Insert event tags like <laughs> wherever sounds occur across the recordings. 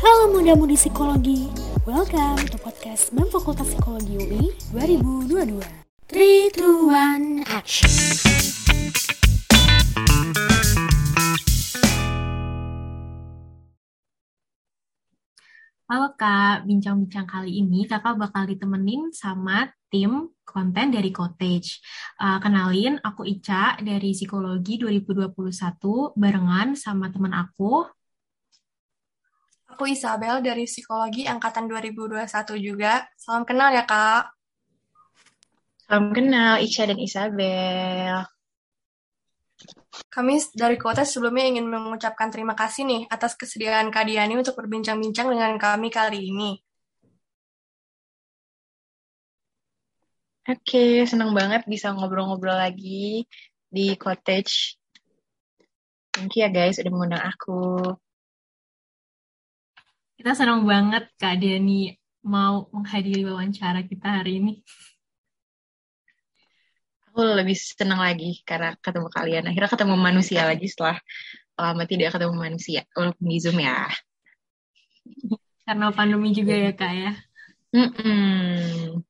Halo muda-mudi psikologi, welcome to podcast BEM Fakultas Psikologi UI 2022. 3, 2, 1, action! Halo Kak, bincang-bincang kali ini Kakak bakal ditemenin sama tim konten dari Cottage. Uh, kenalin, aku Ica dari Psikologi 2021 barengan sama teman aku. Aku Isabel dari Psikologi Angkatan 2021 juga. Salam kenal ya, Kak. Salam kenal, Ica dan Isabel. Kami dari Kota sebelumnya ingin mengucapkan terima kasih nih atas kesediaan Kak Diani untuk berbincang-bincang dengan kami kali ini. Oke, senang banget bisa ngobrol-ngobrol lagi di cottage. Thank you ya guys udah mengundang aku. Kita senang banget Kak Diani mau menghadiri wawancara kita hari ini aku lebih senang lagi karena ketemu kalian. Akhirnya ketemu manusia lagi setelah lama tidak ketemu manusia, walaupun di Zoom ya. Karena pandemi juga ya, Kak ya? Mm -mm.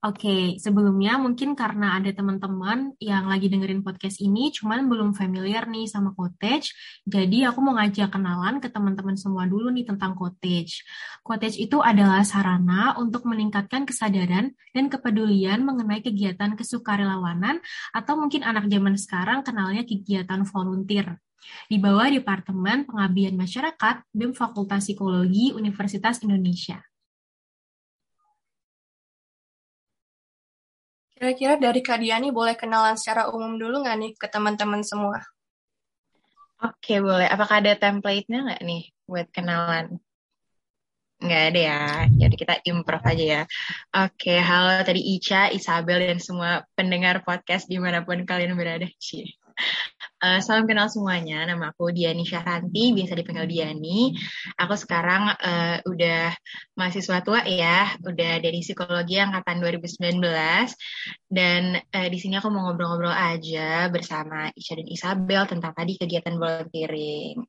Oke, sebelumnya mungkin karena ada teman-teman yang lagi dengerin podcast ini cuman belum familiar nih sama Cottage, jadi aku mau ngajak kenalan ke teman-teman semua dulu nih tentang Cottage. Cottage itu adalah sarana untuk meningkatkan kesadaran dan kepedulian mengenai kegiatan kesukarelawanan atau mungkin anak zaman sekarang kenalnya kegiatan volunteer di bawah Departemen Pengabdian Masyarakat BEM Fakultas Psikologi Universitas Indonesia. Kira-kira dari Kak Diani boleh kenalan secara umum dulu nggak nih ke teman-teman semua? Oke, boleh. Apakah ada template-nya nggak nih buat kenalan? Nggak ada ya. Jadi kita improv aja ya. Oke, halo tadi Ica, Isabel, dan semua pendengar podcast di mana pun kalian berada. Cie. Uh, salam kenal semuanya, nama aku Diani Syahranti, biasa dipanggil Diani. Aku sekarang uh, udah mahasiswa tua ya, udah dari psikologi angkatan 2019. Dan uh, di sini aku mau ngobrol-ngobrol aja bersama Isha dan Isabel tentang tadi kegiatan volunteering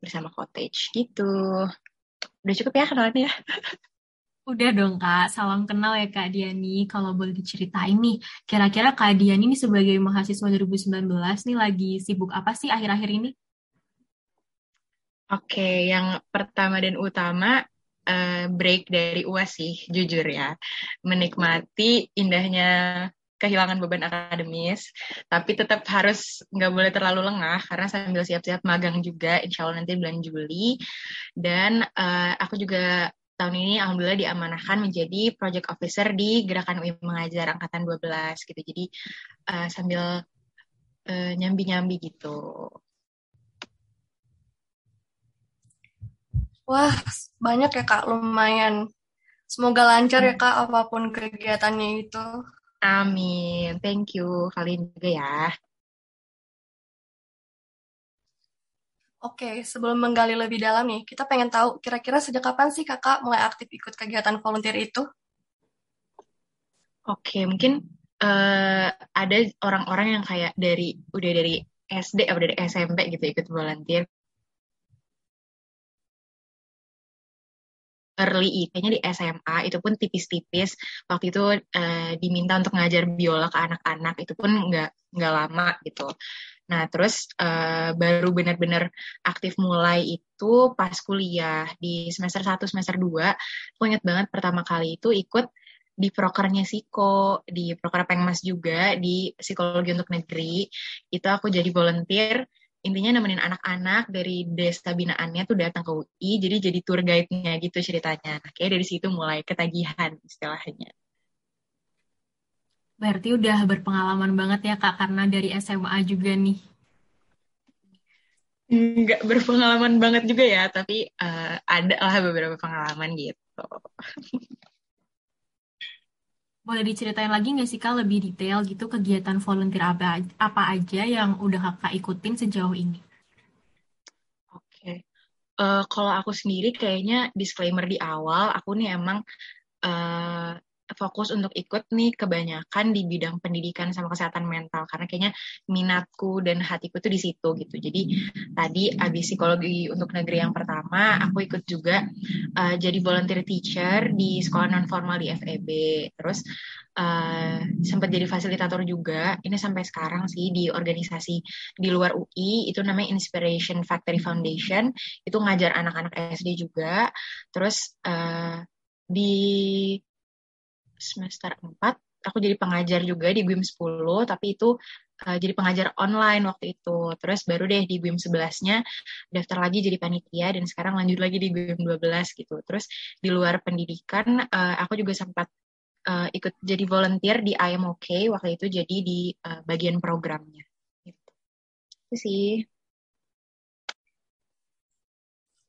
bersama cottage gitu. Udah cukup ya kenalannya ya? <laughs> Udah dong Kak, salam kenal ya Kak Diani. Kalau boleh diceritain nih, kira-kira Kak Diani ini sebagai mahasiswa 2019 nih lagi sibuk apa sih akhir-akhir ini? Oke, yang pertama dan utama uh, break dari UAS sih, jujur ya. Menikmati indahnya kehilangan beban akademis, tapi tetap harus nggak boleh terlalu lengah karena sambil siap-siap magang juga, insya Allah nanti bulan Juli. Dan uh, aku juga tahun ini alhamdulillah diamanahkan menjadi project officer di Gerakan UI Mengajar angkatan 12 gitu. Jadi uh, sambil uh, nyambi-nyambi gitu. Wah, banyak ya Kak, lumayan. Semoga lancar ya Kak apa pun kegiatannya itu. Amin. Thank you. Kalian juga ya. Oke, sebelum menggali lebih dalam nih, kita pengen tahu kira-kira sejak kapan sih kakak mulai aktif ikut kegiatan volunteer itu? Oke, mungkin uh, ada orang-orang yang kayak dari udah dari SD atau dari SMP gitu ikut volunteer. early kayaknya di SMA itu pun tipis-tipis waktu itu uh, diminta untuk ngajar biola ke anak-anak itu pun nggak nggak lama gitu Nah, terus uh, baru benar-benar aktif mulai itu pas kuliah di semester 1, semester 2. Aku ingat banget pertama kali itu ikut di prokernya Siko, di proker Pengmas juga, di Psikologi untuk Negeri. Itu aku jadi volunteer, intinya nemenin anak-anak dari desa binaannya tuh datang ke UI, jadi jadi tour guide-nya gitu ceritanya. Kayak dari situ mulai ketagihan istilahnya. Berarti udah berpengalaman banget ya Kak, karena dari SMA juga nih. Nggak berpengalaman banget juga ya, tapi uh, ada lah beberapa pengalaman gitu. Boleh diceritain lagi nggak sih Kak lebih detail gitu kegiatan volunteer apa, apa aja yang udah Kakak ikutin sejauh ini? Oke, okay. uh, kalau aku sendiri kayaknya disclaimer di awal, aku nih emang uh, fokus untuk ikut nih kebanyakan di bidang pendidikan sama kesehatan mental karena kayaknya minatku dan hatiku tuh di situ gitu. Jadi tadi abis psikologi untuk negeri yang pertama, aku ikut juga uh, jadi volunteer teacher di sekolah non formal di FEB. Terus uh, sempat jadi fasilitator juga. Ini sampai sekarang sih di organisasi di luar UI itu namanya Inspiration Factory Foundation. Itu ngajar anak-anak SD juga. Terus uh, di semester 4 aku jadi pengajar juga di GWIM 10 tapi itu uh, jadi pengajar online waktu itu. Terus baru deh di GWIM 11-nya daftar lagi jadi panitia dan sekarang lanjut lagi di GWIM 12 gitu. Terus di luar pendidikan uh, aku juga sempat uh, ikut jadi volunteer di IMOK waktu itu jadi di uh, bagian programnya. Gitu. itu sih.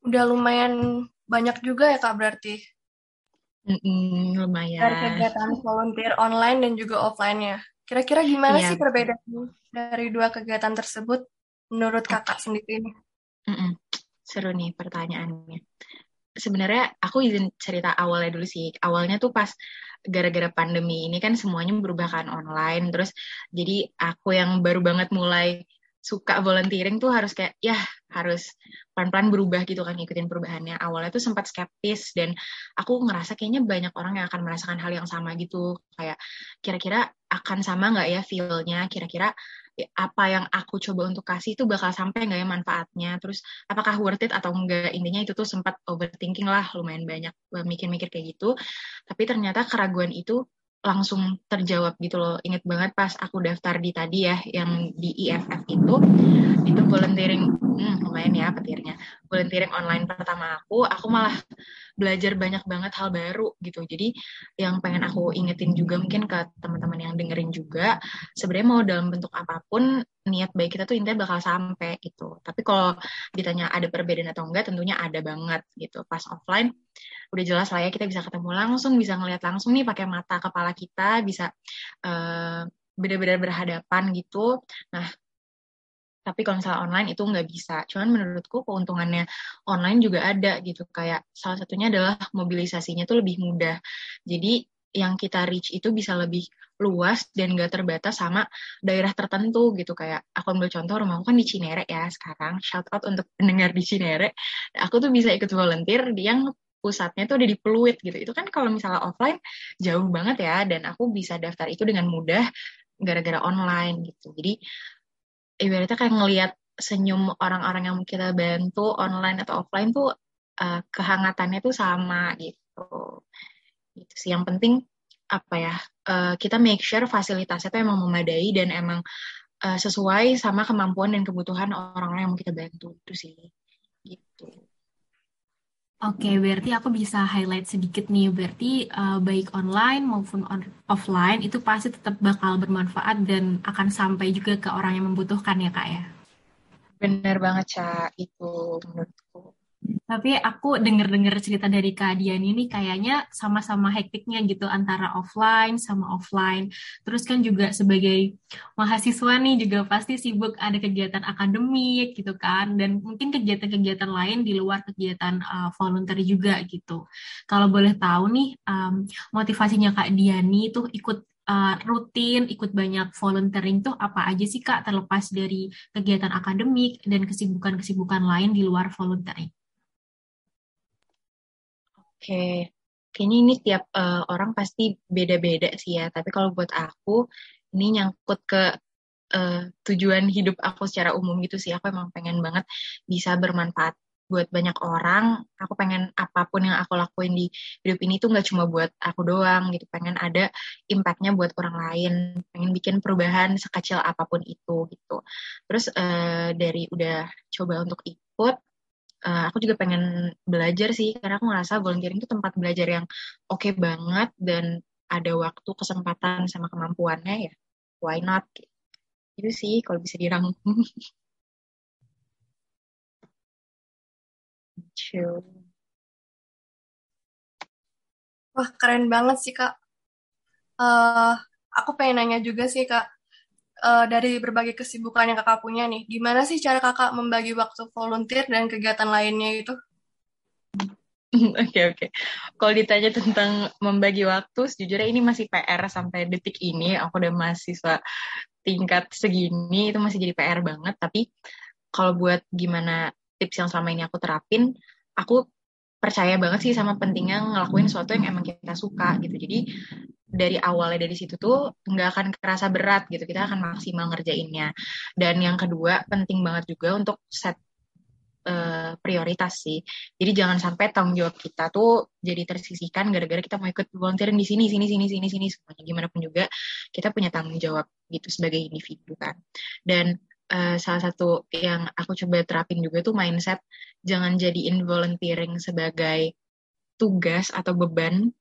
Udah lumayan banyak juga ya kak berarti Lumayan. Dari kegiatan volunteer online dan juga offline-nya. Kira-kira gimana yeah. sih perbedaan dari dua kegiatan tersebut menurut kakak sendiri ini? Mm-mm. Seru nih pertanyaannya. Sebenarnya aku izin cerita awalnya dulu sih. Awalnya tuh pas gara-gara pandemi ini kan semuanya berubah kan online. Terus jadi aku yang baru banget mulai suka volunteering tuh harus kayak ya harus pelan-pelan berubah gitu kan ngikutin perubahannya. Awalnya tuh sempat skeptis dan aku ngerasa kayaknya banyak orang yang akan merasakan hal yang sama gitu. Kayak kira-kira akan sama nggak ya feelnya? Kira-kira apa yang aku coba untuk kasih itu bakal sampai nggak ya manfaatnya? Terus apakah worth it atau enggak intinya itu tuh sempat overthinking lah lumayan banyak mikir-mikir kayak gitu. Tapi ternyata keraguan itu langsung terjawab gitu loh. Ingat banget pas aku daftar di tadi ya, yang di IFF itu, itu volunteering, hmm, lumayan ya petirnya. Volunteering online pertama aku, aku malah belajar banyak banget hal baru gitu. Jadi yang pengen aku ingetin juga mungkin ke teman-teman yang dengerin juga, sebenarnya mau dalam bentuk apa pun, niat baik kita tuh intinya bakal sampai gitu. Tapi kalau ditanya ada perbedaan atau enggak, tentunya ada banget gitu. Pas offline, udah jelas lah ya kita bisa ketemu langsung bisa ngelihat langsung nih pakai mata kepala kita bisa uh, benar-benar berhadapan gitu nah tapi kalau misalnya online itu nggak bisa. Cuman menurutku keuntungannya online juga ada gitu. Kayak salah satunya adalah mobilisasinya tuh lebih mudah. Jadi yang kita reach itu bisa lebih luas dan gak terbatas sama daerah tertentu gitu kayak aku ambil contoh rumahku kan di Cinere ya sekarang shout out untuk pendengar di Cinere aku tuh bisa ikut volunteer di yang pusatnya tuh ada di Pluit gitu. Itu kan kalau misalnya offline jauh banget ya dan aku bisa daftar itu dengan mudah gara-gara online gitu. Jadi ibaratnya kayak ngelihat senyum orang-orang yang kita bantu online atau offline tuh uh, kehangatannya tuh sama gitu. Itu sih yang penting apa ya uh, kita make sure fasilitasnya tuh emang memadai dan emang uh, sesuai sama kemampuan dan kebutuhan orang-orang yang mau kita bantu itu sih gitu. Oke, berarti aku bisa highlight sedikit nih. Berarti uh, baik online maupun on offline itu pasti tetap bakal bermanfaat dan akan sampai juga ke orang yang membutuhkan ya, Kak ya. Bener banget, Cak. Itu menurutku. Tapi aku denger-denger cerita dari Kak Dian ini kayaknya sama-sama hektiknya gitu antara offline sama offline. Terus kan juga sebagai mahasiswa nih juga pasti sibuk ada kegiatan akademik gitu kan dan mungkin kegiatan-kegiatan lain di luar kegiatan uh, volunteer juga gitu. Kalau boleh tahu nih um, motivasinya Kak Diani tuh ikut uh, rutin ikut banyak volunteering tuh apa aja sih Kak terlepas dari kegiatan akademik dan kesibukan-kesibukan lain di luar volunteering? Oke, kayaknya ini tiap uh, orang pasti beda-beda sih ya. Tapi kalau buat aku, ini nyangkut ke uh, tujuan hidup aku secara umum gitu sih. Aku emang pengen banget bisa bermanfaat buat banyak orang. Aku pengen apa pun yang aku lakuin di hidup ini tuh nggak cuma buat aku doang gitu. Pengen ada impactnya buat orang lain. Pengen bikin perubahan sekecil apa pun itu gitu. Terus uh, dari udah coba untuk ikut, uh, aku juga pengen belajar sih karena aku ngerasa volunteering itu tempat belajar yang oke okay banget dan ada waktu kesempatan sama kemampuannya ya why not? Itu sih kalau bisa dirangkum <laughs> Wah keren banget sih kak. Uh, aku pengen nanya juga sih kak uh, dari berbagai kesibukan yang kakak punya nih, gimana sih cara kakak membagi waktu volunteer dan kegiatan lainnya itu? <laughs> Oke oke. Kalau ditanya tentang membagi waktu, sejujurnya ini masih PR sampai detik ini. Aku udah mahasiswa tingkat segini itu masih jadi PR banget. Tapi kalau buat gimana tips yang selama ini aku terapin, aku percaya banget sih sama pentingnya ngelakuin sesuatu yang emang kita suka gitu. Jadi dari awalnya dari situ tuh nggak akan kerasa berat gitu. Kita akan maksimal ngerjainnya. Dan yang kedua penting banget juga untuk set uh, prioritas sih. Jadi jangan sampai tanggung jawab kita tuh jadi tersisihkan gara-gara kita mau ikut volunteering di sini, sini, sini, sini, sini semuanya. Gimana pun juga kita punya tanggung jawab gitu sebagai individu kan. Dan uh, salah satu yang aku coba terapin juga tuh mindset jangan jadiin volunteering sebagai tugas atau beban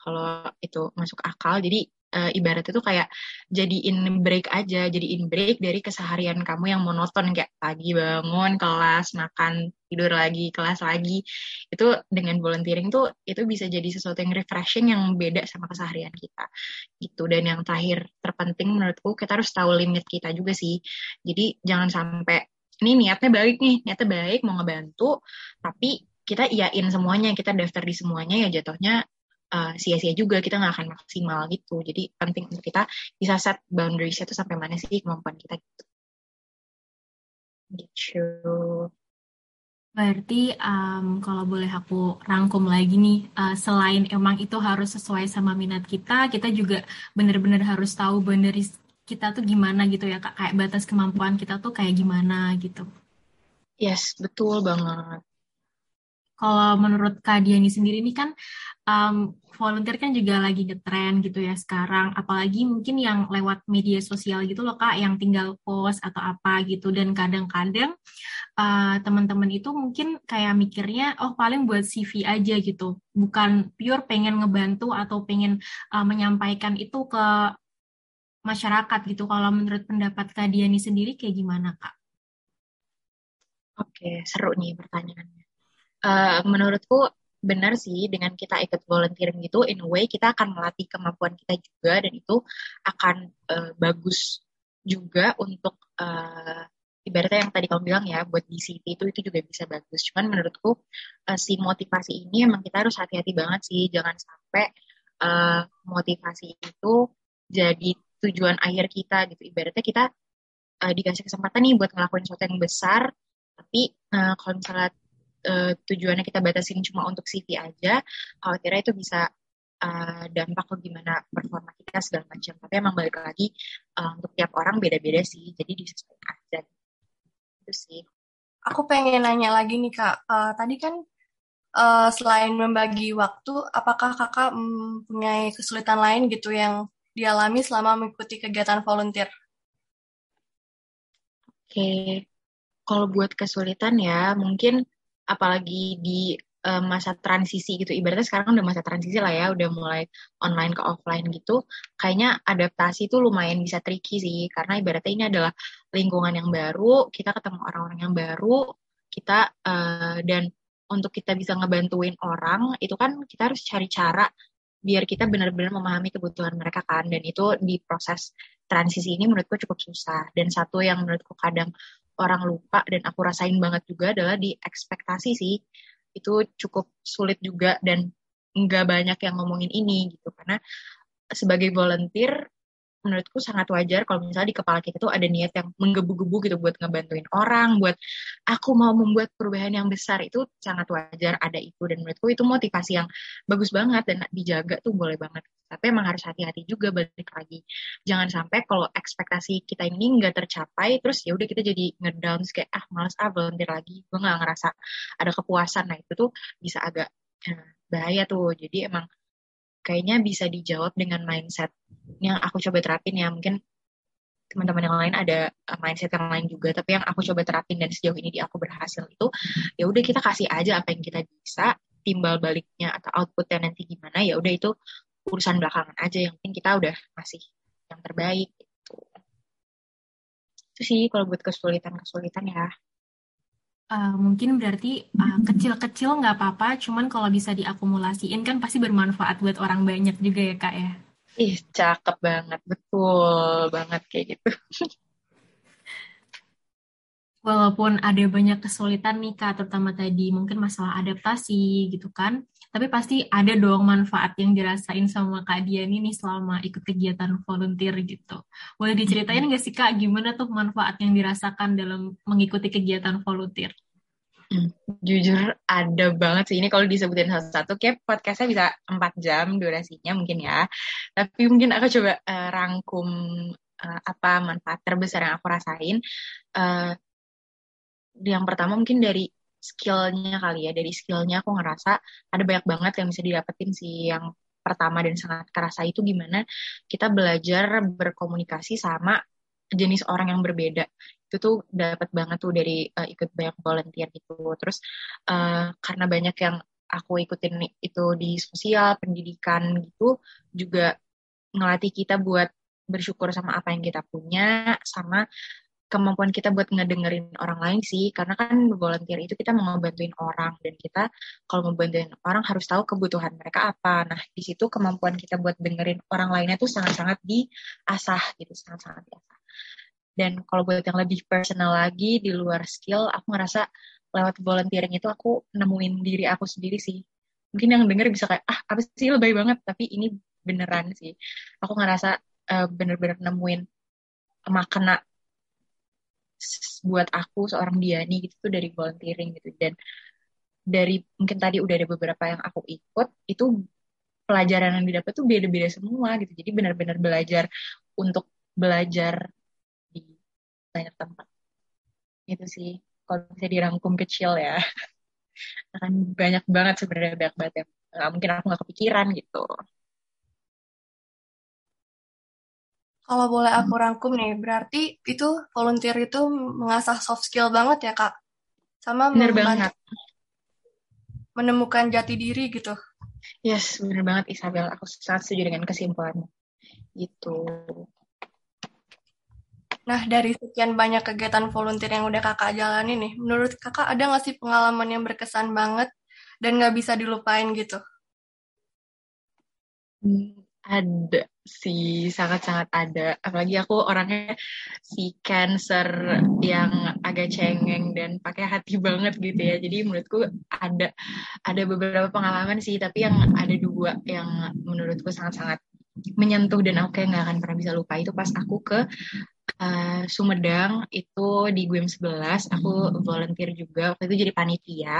kalau itu masuk akal. Jadi uh, ibaratnya tuh kayak jadiin break aja, jadiin break dari keseharian kamu yang monoton kayak pagi bangun, kelas, makan, tidur lagi, kelas lagi. Itu dengan volunteering tuh itu bisa jadi sesuatu yang refreshing yang beda sama keseharian kita. Gitu. Dan yang terakhir terpenting menurutku kita harus tahu limit kita juga sih. Jadi jangan sampai ini niatnya baik nih, niatnya baik mau ngebantu, tapi kita iyain semuanya, kita daftar di semuanya ya jatuhnya uh, sia-sia juga kita nggak akan maksimal gitu jadi penting untuk kita bisa set boundaries itu sampai mana sih kemampuan kita gitu gitu Berarti um, kalau boleh aku rangkum lagi nih, uh, selain emang itu harus sesuai sama minat kita, kita juga benar-benar harus tahu boundaries kita tuh gimana gitu ya kak, kayak batas kemampuan kita tuh kayak gimana gitu. Yes, betul banget. Kalau menurut Kak Diani sendiri ini kan um, volunteer kan juga lagi ngetren gitu ya sekarang, apalagi mungkin yang lewat media sosial gitu loh kak, yang tinggal post atau apa gitu, dan kadang-kadang uh, teman-teman itu mungkin kayak mikirnya, oh paling buat CV aja gitu, bukan pure pengen ngebantu atau pengen uh, menyampaikan itu ke masyarakat gitu. Kalau menurut pendapat Kak Diani sendiri kayak gimana kak? Oke, seru nih pertanyaannya. Uh, menurutku benar sih dengan kita ikut volunteering gitu in a way kita akan melatih kemampuan kita juga dan itu akan uh, bagus juga untuk uh, ibaratnya yang tadi kamu bilang ya buat di CV itu itu juga bisa bagus. Cuman menurutku uh, si motivasi ini emang kita harus hati-hati banget sih jangan sampai uh, motivasi itu jadi tujuan akhir kita gitu. Ibaratnya kita uh, dikasih kesempatan nih buat ngelakuin sesuatu yang besar tapi uh, kalau misalnya uh, tujuannya kita batasin cuma untuk CV aja, khawatirnya itu bisa uh, dampak ke gimana performa kita segala macam. Tapi emang balik lagi uh, untuk tiap orang beda-beda sih, jadi disesuaikan aja. Itu sih. Aku pengen nanya lagi nih kak, uh, tadi kan uh, selain membagi waktu, apakah kakak mempunyai kesulitan lain gitu yang dialami selama mengikuti kegiatan volunteer? Oke, okay. kalau buat kesulitan ya mungkin apalagi di uh, masa transisi gitu. Ibaratnya sekarang udah masa transisi lah ya udah mulai online ke offline gitu. Kayaknya adaptasi itu lumayan bisa tricky sih karena ibaratnya ini adalah lingkungan yang baru kita ketemu orang-orang yang baru kita uh, dan untuk kita bisa ngebantuin orang itu kan kita harus cari cara biar kita benar-benar memahami kebutuhan mereka kan. Dan itu di proses transisi ini menurutku cukup susah. Dan satu yang menurutku kadang orang lupa dan aku rasain banget juga adalah di ekspektasi sih. Itu cukup sulit juga dan nggak banyak yang ngomongin ini gitu. Karena sebagai volunteer menurutku sangat wajar kalau misalnya di kepala kita tuh ada niat yang menggebu-gebu gitu buat ngebantuin orang, buat aku mau membuat perubahan yang besar itu sangat wajar ada itu dan menurutku itu motivasi yang bagus banget dan dijaga tuh boleh banget. Tapi emang harus hati-hati juga balik lagi. Jangan sampai kalau ekspektasi kita ini nggak tercapai, terus ya udah kita jadi ngedown kayak ah malas ah volunteer lagi, gue nggak ngerasa ada kepuasan. Nah itu tuh bisa agak eh, bahaya tuh. Jadi emang kayaknya bisa dijawab dengan mindset yang aku coba terapin ya. Mungkin teman-teman yang lain ada uh, mindset yang lain juga tapi yang aku coba terapin dan sejauh ini di aku berhasil itu ya udah kita kasih aja apa yang kita bisa timbal baliknya atau outputnya nanti gimana ya udah itu urusan belakangan aja. Yang penting kita udah masih yang terbaik gitu. Itu sih kalau buat kesulitan kesulitan ya Uh, mungkin berarti uh, kecil-kecil nggak apa-apa, cuman kalau bisa diakumulasiin kan pasti bermanfaat buat orang banyak juga ya kak ya. Ih, cakep banget, betul banget kayak gitu. <laughs> walaupun ada banyak kesulitan nih Kak, terutama tadi mungkin masalah adaptasi gitu kan, tapi pasti ada dong manfaat yang dirasain sama Kak Dian ini selama ikut kegiatan volunteer gitu. Boleh diceritain nggak sih Kak, gimana tuh manfaat yang dirasakan dalam mengikuti kegiatan volunteer? Hmm, jujur ada banget sih. Ini kalau disebutin satu-satu kayak podcastnya bisa empat jam durasinya mungkin ya. Tapi mungkin aku coba uh, rangkum uh, apa manfaat terbesar yang aku rasain. Uh, yang pertama mungkin dari skillnya kali ya dari skillnya aku ngerasa ada banyak banget yang bisa didapetin sih. Yang pertama dan sangat kerasa itu gimana kita belajar berkomunikasi sama jenis orang yang berbeda. Itu tuh dapat banget tuh dari uh, ikut banyak volunteer gitu. Terus uh, karena banyak yang aku ikutin itu di sosial pendidikan gitu juga ngelatih kita buat bersyukur sama apa yang kita punya sama kemampuan kita buat ngedengerin orang lain sih. Karena kan volunteer itu kita mau ngebantuin orang. Dan kita kalau mau bantuin orang harus tahu kebutuhan mereka apa. Nah di situ kemampuan kita buat dengerin orang lainnya tuh sangat-sangat diasah gitu sangat-sangat diasah. Dan kalau buat yang lebih personal lagi di luar skill aku ngerasa lewat volunteering itu aku nemuin diri aku sendiri sih. Mungkin yang denger bisa kayak ah apa sih? Lebay banget. Tapi ini beneran sih. Aku ngerasa uh, bener-bener nemuin makna buat aku seorang Diani gitu tuh dari volunteering gitu. Dan dari mungkin tadi udah ada beberapa yang aku ikut itu pelajaran yang didapat tuh beda-beda semua gitu. Jadi benar-benar belajar untuk belajar di banyak tempat. Itu sih kalau bisa dirangkum kecil ya. <laughs> Akan banyak banget sebenarnya banyak banget yang mungkin aku nggak kepikiran gitu Kalau boleh aku rangkum nih, berarti itu volunteer itu mengasah soft skill banget ya, Kak? Sama bener banget. menemukan jati diri gitu. Yes, bener banget Isabel. Aku sangat setuju dengan kesimpulannya. Gitu. Nah, dari sekian banyak kegiatan volunteer yang udah kakak jalani nih, menurut kakak ada nggak sih pengalaman yang berkesan banget dan nggak bisa dilupain gitu? Hmm, ada sih, sangat-sangat ada. Apalagi aku orangnya si cancer yang agak cengeng dan pakai hati banget gitu ya. Jadi menurutku ada ada beberapa pengalaman sih, tapi yang ada dua yang menurutku sangat-sangat menyentuh dan aku kayak nggak akan pernah bisa lupa itu pas aku ke uh, Sumedang itu di GUIM 11 aku volunteer juga. Waktu itu jadi panitia.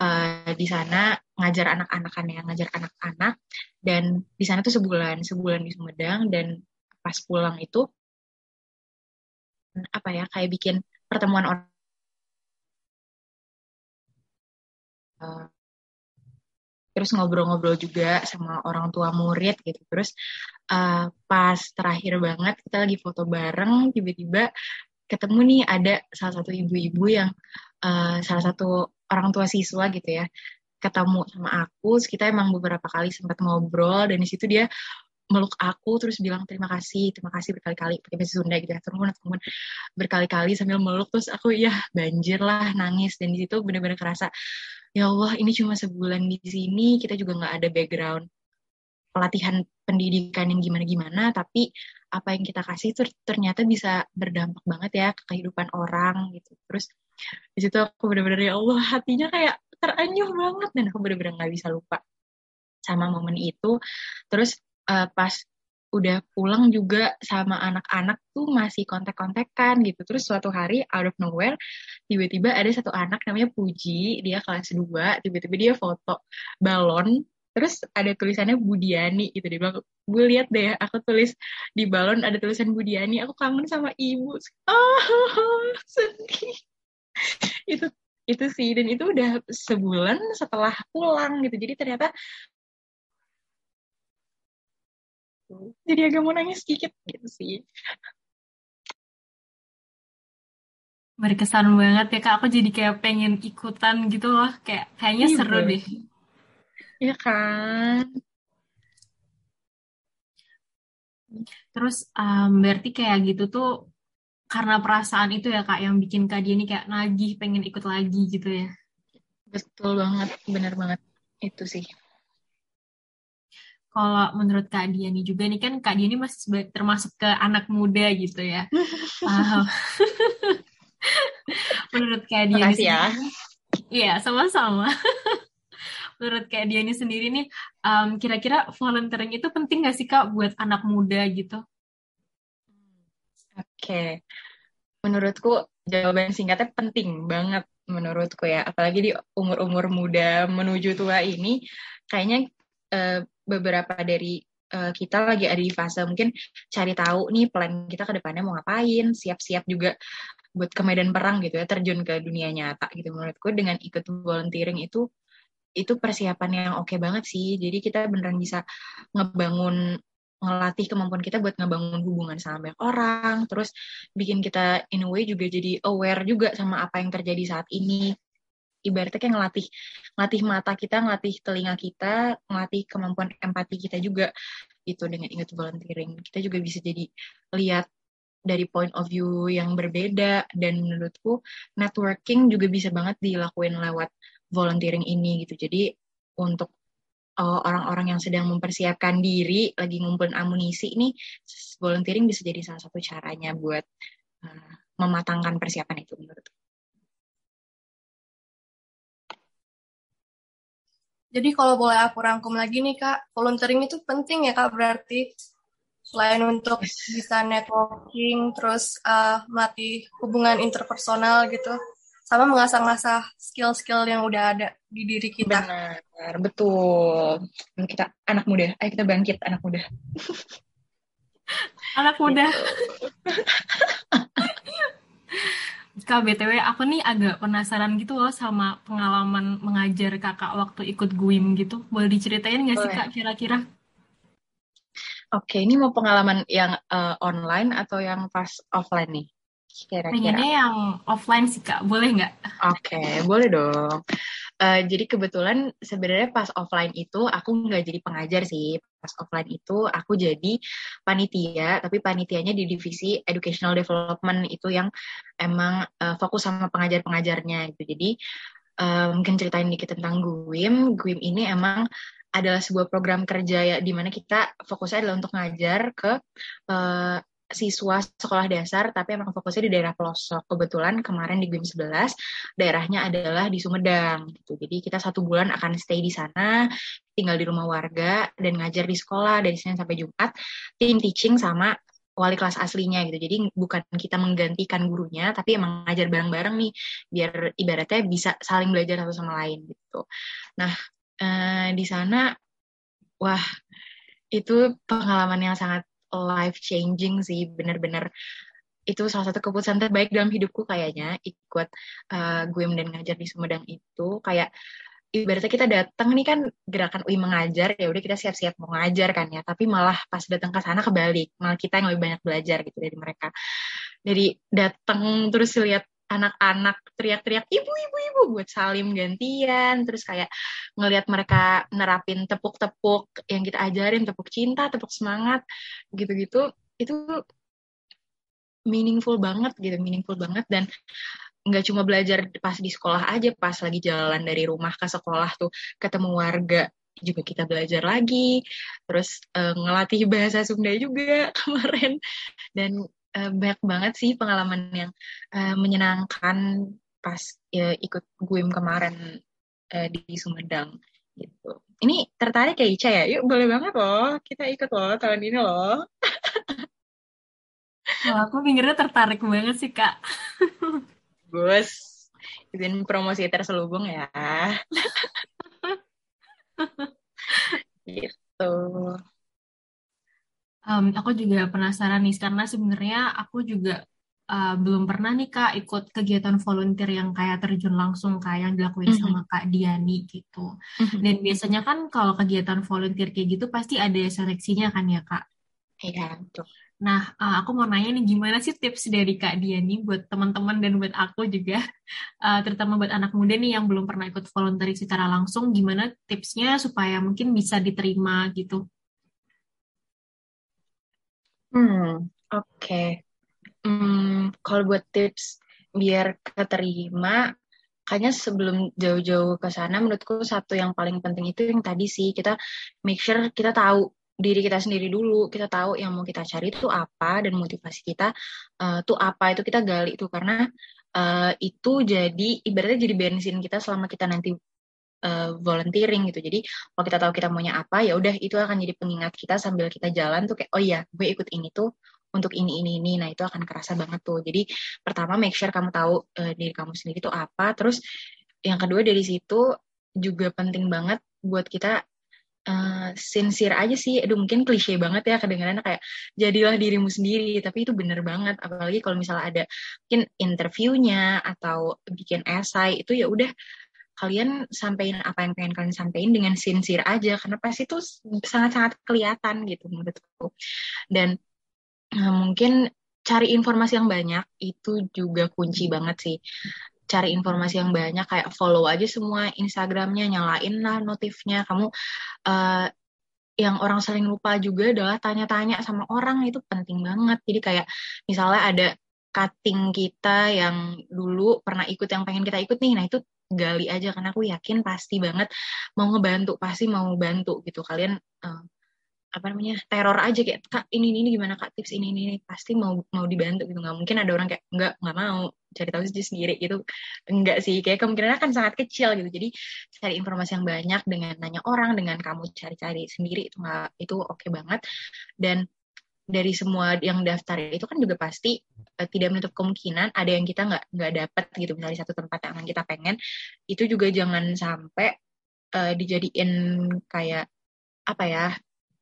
Uh, di sana ngajar anak-anak kan ya ngajar anak-anak. Dan di sana tuh sebulan sebulan di Sumedang. Dan pas pulang itu apa ya kayak bikin pertemuan orang uh, terus ngobrol-ngobrol juga sama orang tua murid gitu. Terus uh, pas terakhir banget kita lagi foto bareng tiba-tiba ketemu nih ada salah satu ibu-ibu yang uh, salah satu orang tua siswa gitu ya ketemu sama aku. Kita emang beberapa kali sempat ngobrol dan di situ dia meluk aku terus bilang terima kasih terima kasih berkali-kali pakai bahasa Sunda gitu ya turun turun berkali-kali sambil meluk. Terus aku ya banjir lah nangis. Dan di situ bener-bener kerasa ya Allah ini cuma sebulan di sini kita juga nggak ada background pelatihan pendidikan yang gimana-gimana tapi apa yang kita kasih itu ternyata bisa berdampak banget ya ke kehidupan orang gitu. Terus di situ aku bener-bener ya Allah hatinya kayak teranyuh banget dan aku bener-bener nggak bisa lupa sama momen itu. Terus uh, pas udah pulang juga sama anak-anak tuh masih kontak-kontakan gitu. Terus suatu hari out of nowhere tiba-tiba ada satu anak namanya Puji, dia kelas 2, tiba-tiba dia foto balon terus ada tulisannya Budiani gitu. Dia bilang gue lihat deh aku tulis di balon ada tulisan Budiani aku kangen sama ibu. Oh <laughs> sedih. Itu itu sih dan itu udah sebulan setelah pulang gitu. Jadi ternyata jadi agak mau nangis sedikit gitu sih. Berkesan banget ya kak. Aku jadi kayak pengen ikutan gitu loh. Kayak kayaknya iya, seru deh. Iya kan? Terus um, berarti kayak gitu tuh karena perasaan itu ya kak yang bikin kak dia ini kayak nagih pengen ikut lagi gitu ya? Betul banget bener banget. Itu sih kalau menurut Kak Diani juga nih kan Kak Diani masih termasuk ke anak muda gitu ya. <laughs> Menurut Kak Diani Makasih ya. Iya, sama-sama. <laughs> Menurut Kak Diani sendiri nih, um, kira-kira volunteering itu penting nggak sih Kak buat anak muda gitu? Oke, menurutku jawaban singkatnya penting banget menurutku ya. Apalagi di umur-umur muda menuju tua ini, kayaknya uh, beberapa dari uh, kita lagi ada di fase mungkin cari tahu nih plan kita ke depannya mau ngapain, siap-siap juga buat ke medan perang gitu ya, terjun ke dunia nyata gitu. Menurutku dengan ikut volunteering itu itu persiapan yang oke okay banget sih. Jadi kita beneran bisa ngebangun ngelatih kemampuan kita buat ngebangun hubungan sama banyak orang, terus bikin kita in a way juga jadi aware juga sama apa yang terjadi saat ini. Ibaratnya kayak ngelatih, ngelatih mata kita, ngelatih telinga kita, ngelatih kemampuan empati kita juga itu dengan ingat volunteering. Kita juga bisa jadi lihat dari point of view yang berbeda dan menurutku networking juga bisa banget dilakuin lewat volunteering ini gitu. Jadi untuk uh, orang-orang yang sedang mempersiapkan diri lagi ngumpulin amunisi ini volunteering bisa jadi salah satu caranya buat uh, mematangkan persiapan itu menurut Jadi kalau boleh aku rangkum lagi nih kak, volunteering itu penting ya kak berarti selain untuk bisa networking, terus uh, melatih hubungan interpersonal gitu, sama mengasah-ngasah skill-skill yang udah ada di diri kita. Benar, betul. Kita anak muda, ayo kita bangkit anak muda. anak muda. <laughs> Kak BTW, aku nih agak penasaran gitu loh sama pengalaman mengajar kakak waktu ikut GUIM gitu. Boleh diceritain nggak sih kak kira-kira? Oke, ini mau pengalaman yang uh, online atau yang pas offline nih? Kira-kira. Pengennya yang offline sih kak, boleh nggak? Oke, boleh dong. Uh, jadi kebetulan sebenarnya pas offline itu aku nggak jadi pengajar sih. Pas offline itu aku jadi panitia, tapi panitianya di divisi educational development itu yang emang uh, fokus sama pengajar-pengajarnya gitu. Jadi uh, mungkin ceritain dikit tentang GUIM. GUIM ini emang adalah sebuah program kerja ya di mana kita fokusnya adalah untuk ngajar ke uh, siswa sekolah dasar tapi emang fokusnya di daerah pelosok. Kebetulan kemarin di GIM 11 daerahnya adalah di Sumedang gitu. Jadi kita satu bulan akan stay di sana, tinggal di rumah warga dan ngajar di sekolah dari Senin sampai Jumat, tim teaching sama wali kelas aslinya gitu. Jadi bukan kita menggantikan gurunya, tapi emang ngajar bareng-bareng nih, biar ibaratnya bisa saling belajar satu sama lain gitu. Nah, eh, di sana, wah, itu pengalaman yang sangat life changing sih bener-bener. Itu salah satu keputusan terbaik dalam hidupku kayaknya ikut uh, gue dan ngajar di Sumedang itu. Kayak ibaratnya kita datang nih kan gerakan UI mengajar ya udah kita siap-siap mau ngajar kan ya. Tapi malah pas datang ke sana kebalik malah kita yang lebih banyak belajar gitu dari mereka. Dari datang terus lihat anak-anak teriak-teriak ibu-ibu-ibu buat salim gantian. Terus kayak ngelihat mereka nerapin tepuk-tepuk yang kita ajarin tepuk cinta tepuk semangat gitu-gitu. Itu meaningful banget gitu meaningful banget. Dan nggak cuma belajar pas di sekolah aja pas lagi jalan dari rumah ke sekolah tuh ketemu warga juga kita belajar lagi. Terus uh, ngelatih bahasa Sunda juga <laughs> kemarin. Dan uh, banyak banget sih pengalaman yang uh, menyenangkan pas uh, ikut GUIM kemarin uh, di Sumedang gitu. Ini tertarik ya Ica ya? Yuk boleh banget loh, kita ikut loh tahun ini loh. Oh, aku pikirnya tertarik banget sih kak. Gus, izin promosi terselubung ya. <laughs> gitu. Um, aku juga penasaran nih karena sebenarnya aku juga uh, belum pernah nih kak ikut kegiatan volunteer yang kayak terjun langsung kayak yang dilakuin mm -hmm. sama kak Diani gitu. Mm -hmm. Dan biasanya kan kalau kegiatan volunteer kayak gitu pasti ada seleksinya kan ya kak? Iya betul. Nah, uh, aku mau nanya nih gimana sih tips dari Kak Diani buat teman-teman dan buat aku juga, uh, <laughs> terutama buat anak muda nih yang belum pernah ikut volunteer secara langsung, gimana tipsnya supaya mungkin bisa diterima gitu? Hmm, oke. Hmm, kalau buat tips biar keterima, kayaknya sebelum jauh-jauh ke sana, menurutku satu yang paling penting itu yang tadi sih kita make sure kita tahu diri kita sendiri dulu, kita tahu yang mau kita cari itu apa dan motivasi kita uh, tuh apa itu kita gali itu karena uh, itu jadi ibaratnya jadi bensin kita selama kita nanti uh, volunteering gitu. Jadi kalau kita tahu kita maunya apa, ya udah itu akan jadi pengingat kita sambil kita jalan tuh kayak oh iya gue ikut ini tuh untuk ini ini ini. Nah itu akan kerasa banget tuh. Jadi pertama make sure kamu tahu uh, diri kamu sendiri itu apa. Terus yang kedua dari situ juga penting banget buat kita uh, sincere aja sih. Aduh mungkin klise banget ya kedengarannya kayak jadilah dirimu sendiri. Tapi itu bener banget. Apalagi kalau misalnya ada mungkin interviewnya atau bikin esai itu ya udah kalian sampaikan apa yang pengen kalian sampaikan dengan sincere aja karena pasti itu sangat-sangat kelihatan gitu menurutku. Dan uh, mungkin cari informasi yang banyak itu juga kunci banget sih. Cari informasi yang banyak kayak follow aja semua Instagramnya nyalain lah notifnya. Kamu uh, yang orang sering lupa juga adalah tanya-tanya sama orang itu penting banget. Jadi kayak misalnya ada cutting kita yang dulu pernah ikut yang pengen kita ikut nih nah itu gali aja karena aku yakin pasti banget mau ngebantu pasti mau bantu gitu. Kalian uh, apa namanya teror aja kayak kak ini ini gimana kak? Tips ini ini, ini. pasti mau mau dibantu gitu. Nggak mungkin ada orang kayak nggak nggak mau. Cari tahu sendiri gitu. Enggak sih. Kayak kemungkinan akan sangat kecil gitu. Jadi cari informasi yang banyak dengan nanya orang dengan kamu cari-cari sendiri itu nggak itu oke okay banget. Dan dari semua yang daftar itu kan juga pasti uh, tidak menutup kemungkinan ada yang kita nggak nggak dapat gitu. Misalnya satu tempat yang kita pengen itu juga jangan sampai uh, dijadiin kayak apa ya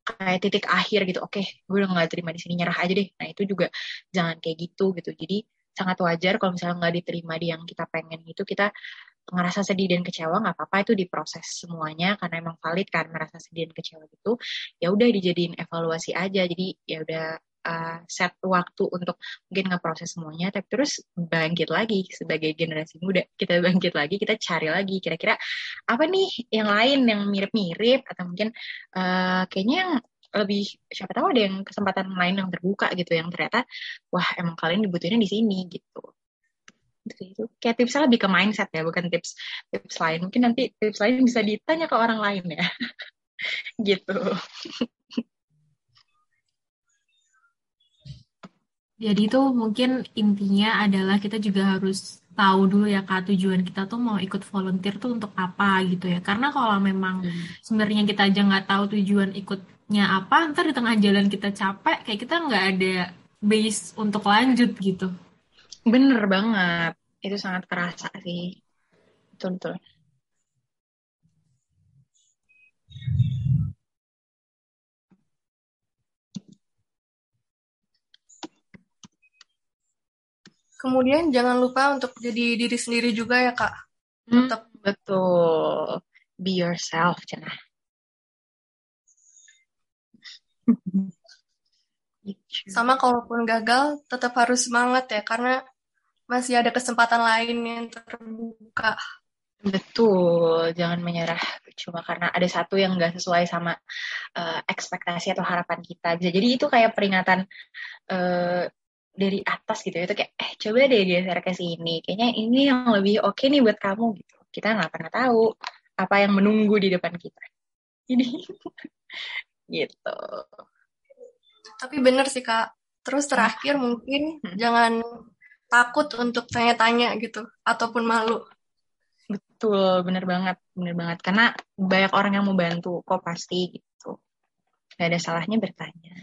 kayak titik akhir gitu. Oke okay, gue udah nggak terima di sini nyerah aja deh. Nah itu juga jangan kayak gitu gitu. Jadi sangat wajar kalau misalnya nggak diterima di yang kita pengen itu kita ngerasa sedih dan kecewa nggak apa-apa itu diproses semuanya karena emang valid kan merasa sedih dan kecewa gitu ya udah dijadiin evaluasi aja. Jadi ya udah uh, set waktu untuk mungkin ngeproses semuanya tapi terus bangkit lagi sebagai generasi muda. Kita bangkit lagi kita cari lagi kira-kira apa nih yang lain yang mirip-mirip atau mungkin uh, kayaknya yang lebih siapa tahu ada yang kesempatan lain yang terbuka gitu yang ternyata wah emang kalian dibutuhinnya di sini gitu itu kayak tipsnya lebih ke mindset ya bukan tips tips lain. Mungkin nanti tips lain bisa ditanya ke orang lain ya. <laughs> Gitu. Jadi itu mungkin intinya adalah kita juga harus tahu dulu ya kak tujuan kita tuh mau ikut volunteer tuh untuk apa gitu ya. Karena kalau memang hmm. sebenarnya kita aja nggak tahu tujuan ikutnya apa ntar di tengah jalan kita capek kayak kita nggak ada base untuk lanjut gitu Bener banget. Itu sangat kerasa sih. Betul-betul. Kemudian jangan lupa untuk jadi diri sendiri juga ya kak. Hmm, Tetap betul. Be yourself, Cina. <laughs> Sama kalaupun gagal, tetap harus semangat ya, karena masih ada kesempatan lain yang terbuka. Betul, jangan menyerah cuma karena ada satu yang nggak sesuai sama uh, ekspektasi atau harapan kita. Bisa jadi itu kayak peringatan uh, dari atas gitu. Itu kayak, eh coba deh geser ke sini. Kayaknya ini yang lebih oke okay nih buat kamu gitu. Kita nggak pernah tahu apa yang menunggu di depan kita. Ini <laughs> gitu. Tapi bener sih kak. Terus terakhir mungkin hmm. jangan takut untuk tanya-tanya gitu ataupun malu. Betul, bener banget, bener banget. Karena banyak orang yang mau bantu, kok pasti gitu. Gak ada salahnya bertanya.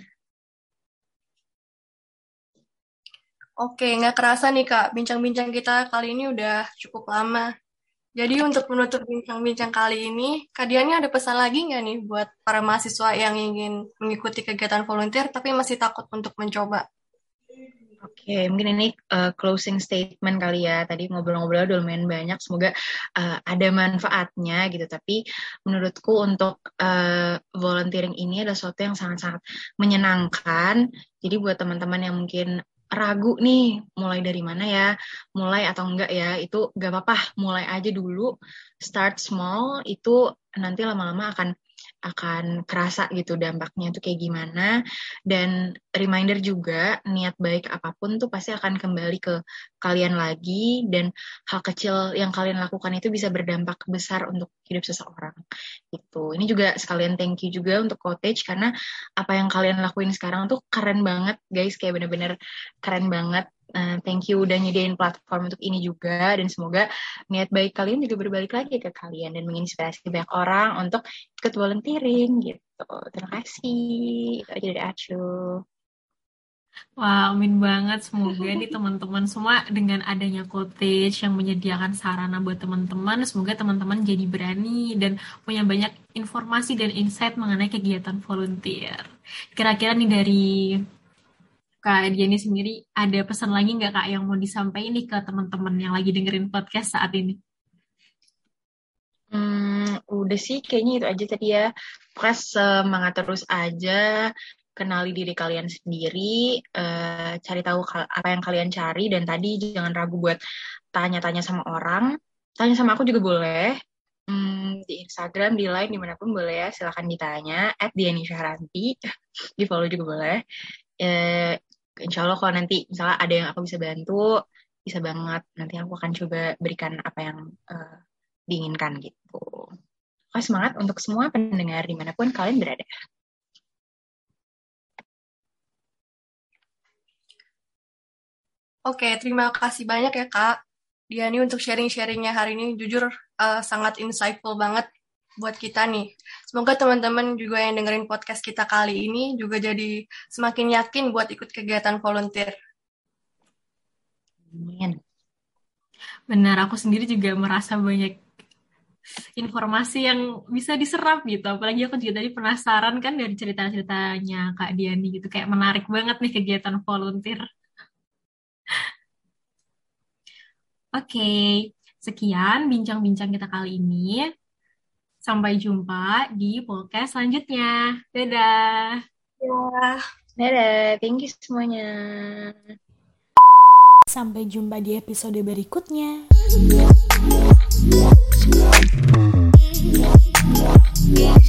Oke, nggak kerasa nih Kak, bincang-bincang kita kali ini udah cukup lama. Jadi untuk menutup bincang-bincang kali ini, Kak Diani ada pesan lagi nggak nih buat para mahasiswa yang ingin mengikuti kegiatan volunteer tapi masih takut untuk mencoba? Oke, okay, mungkin ini uh, closing statement kali ya. Tadi ngobrol-ngobrol udah lumayan banyak. Semoga uh, ada manfaatnya gitu. Tapi menurutku untuk uh, volunteering ini adalah sesuatu yang sangat-sangat menyenangkan. Jadi buat teman-teman yang mungkin ragu nih mulai dari mana ya mulai atau enggak ya itu gak apa-apa mulai aja dulu start small itu nanti lama-lama akan akan kerasa gitu dampaknya itu kayak gimana. Dan reminder juga niat baik apa pun tuh pasti akan kembali ke kalian lagi. Dan hal kecil yang kalian lakukan itu bisa berdampak besar untuk hidup seseorang itu ini juga sekalian thank you juga untuk cottage karena apa yang kalian lakuin sekarang tuh keren banget guys. Kayak bener-bener keren banget Uh, thank you udah nyediain platform untuk ini juga dan semoga niat baik kalian juga berbalik lagi ke kalian dan menginspirasi banyak orang untuk ikut volunteering gitu. Terima kasih. Dari Acu. Wah, amin banget. Semoga nih teman-teman semua dengan adanya cottage yang menyediakan sarana buat teman-teman, semoga teman-teman jadi berani dan punya banyak informasi dan insight mengenai kegiatan volunteer. Kira-kira nih dari Kak Diani sendiri ada pesan lagi nggak Kak yang mau disampaikan nih ke teman-teman yang lagi dengerin podcast saat ini? Hmm, udah sih kayaknya itu aja tadi ya. Pokoknya semangat terus aja, kenali diri kalian sendiri, uh, cari tahu apa yang kalian cari, dan tadi jangan ragu buat tanya-tanya sama orang. Tanya sama aku juga boleh. Hmm, di Instagram, di Line, di mana pun boleh ya. Silahkan ditanya. At Diani Syahranti. di follow juga boleh. Uh, insya Allah kalau nanti misalnya ada yang aku bisa bantu bisa banget. Nanti aku akan coba berikan apa yang uh, diinginkan gitu. Oke, semangat untuk semua pendengar di mana pun kalian berada. Oke, terima kasih banyak ya Kak. Diani untuk sharing-sharingnya hari ini. Jujur uh, sangat insightful banget buat kita nih. Semoga teman-teman juga yang dengerin podcast kita kali ini juga jadi semakin yakin buat ikut kegiatan volunteer. Amin. Benar, aku sendiri juga merasa banyak informasi yang bisa diserap gitu. Apalagi aku juga tadi penasaran kan dari cerita-ceritanya Kak Diani gitu. Kayak menarik banget nih kegiatan volunteer. Oke, okay. sekian bincang-bincang kita kali ini. Sampai jumpa di podcast selanjutnya. Dadah. Dadah. Dadah. Thank you semuanya. Sampai jumpa di episode berikutnya. Yeah.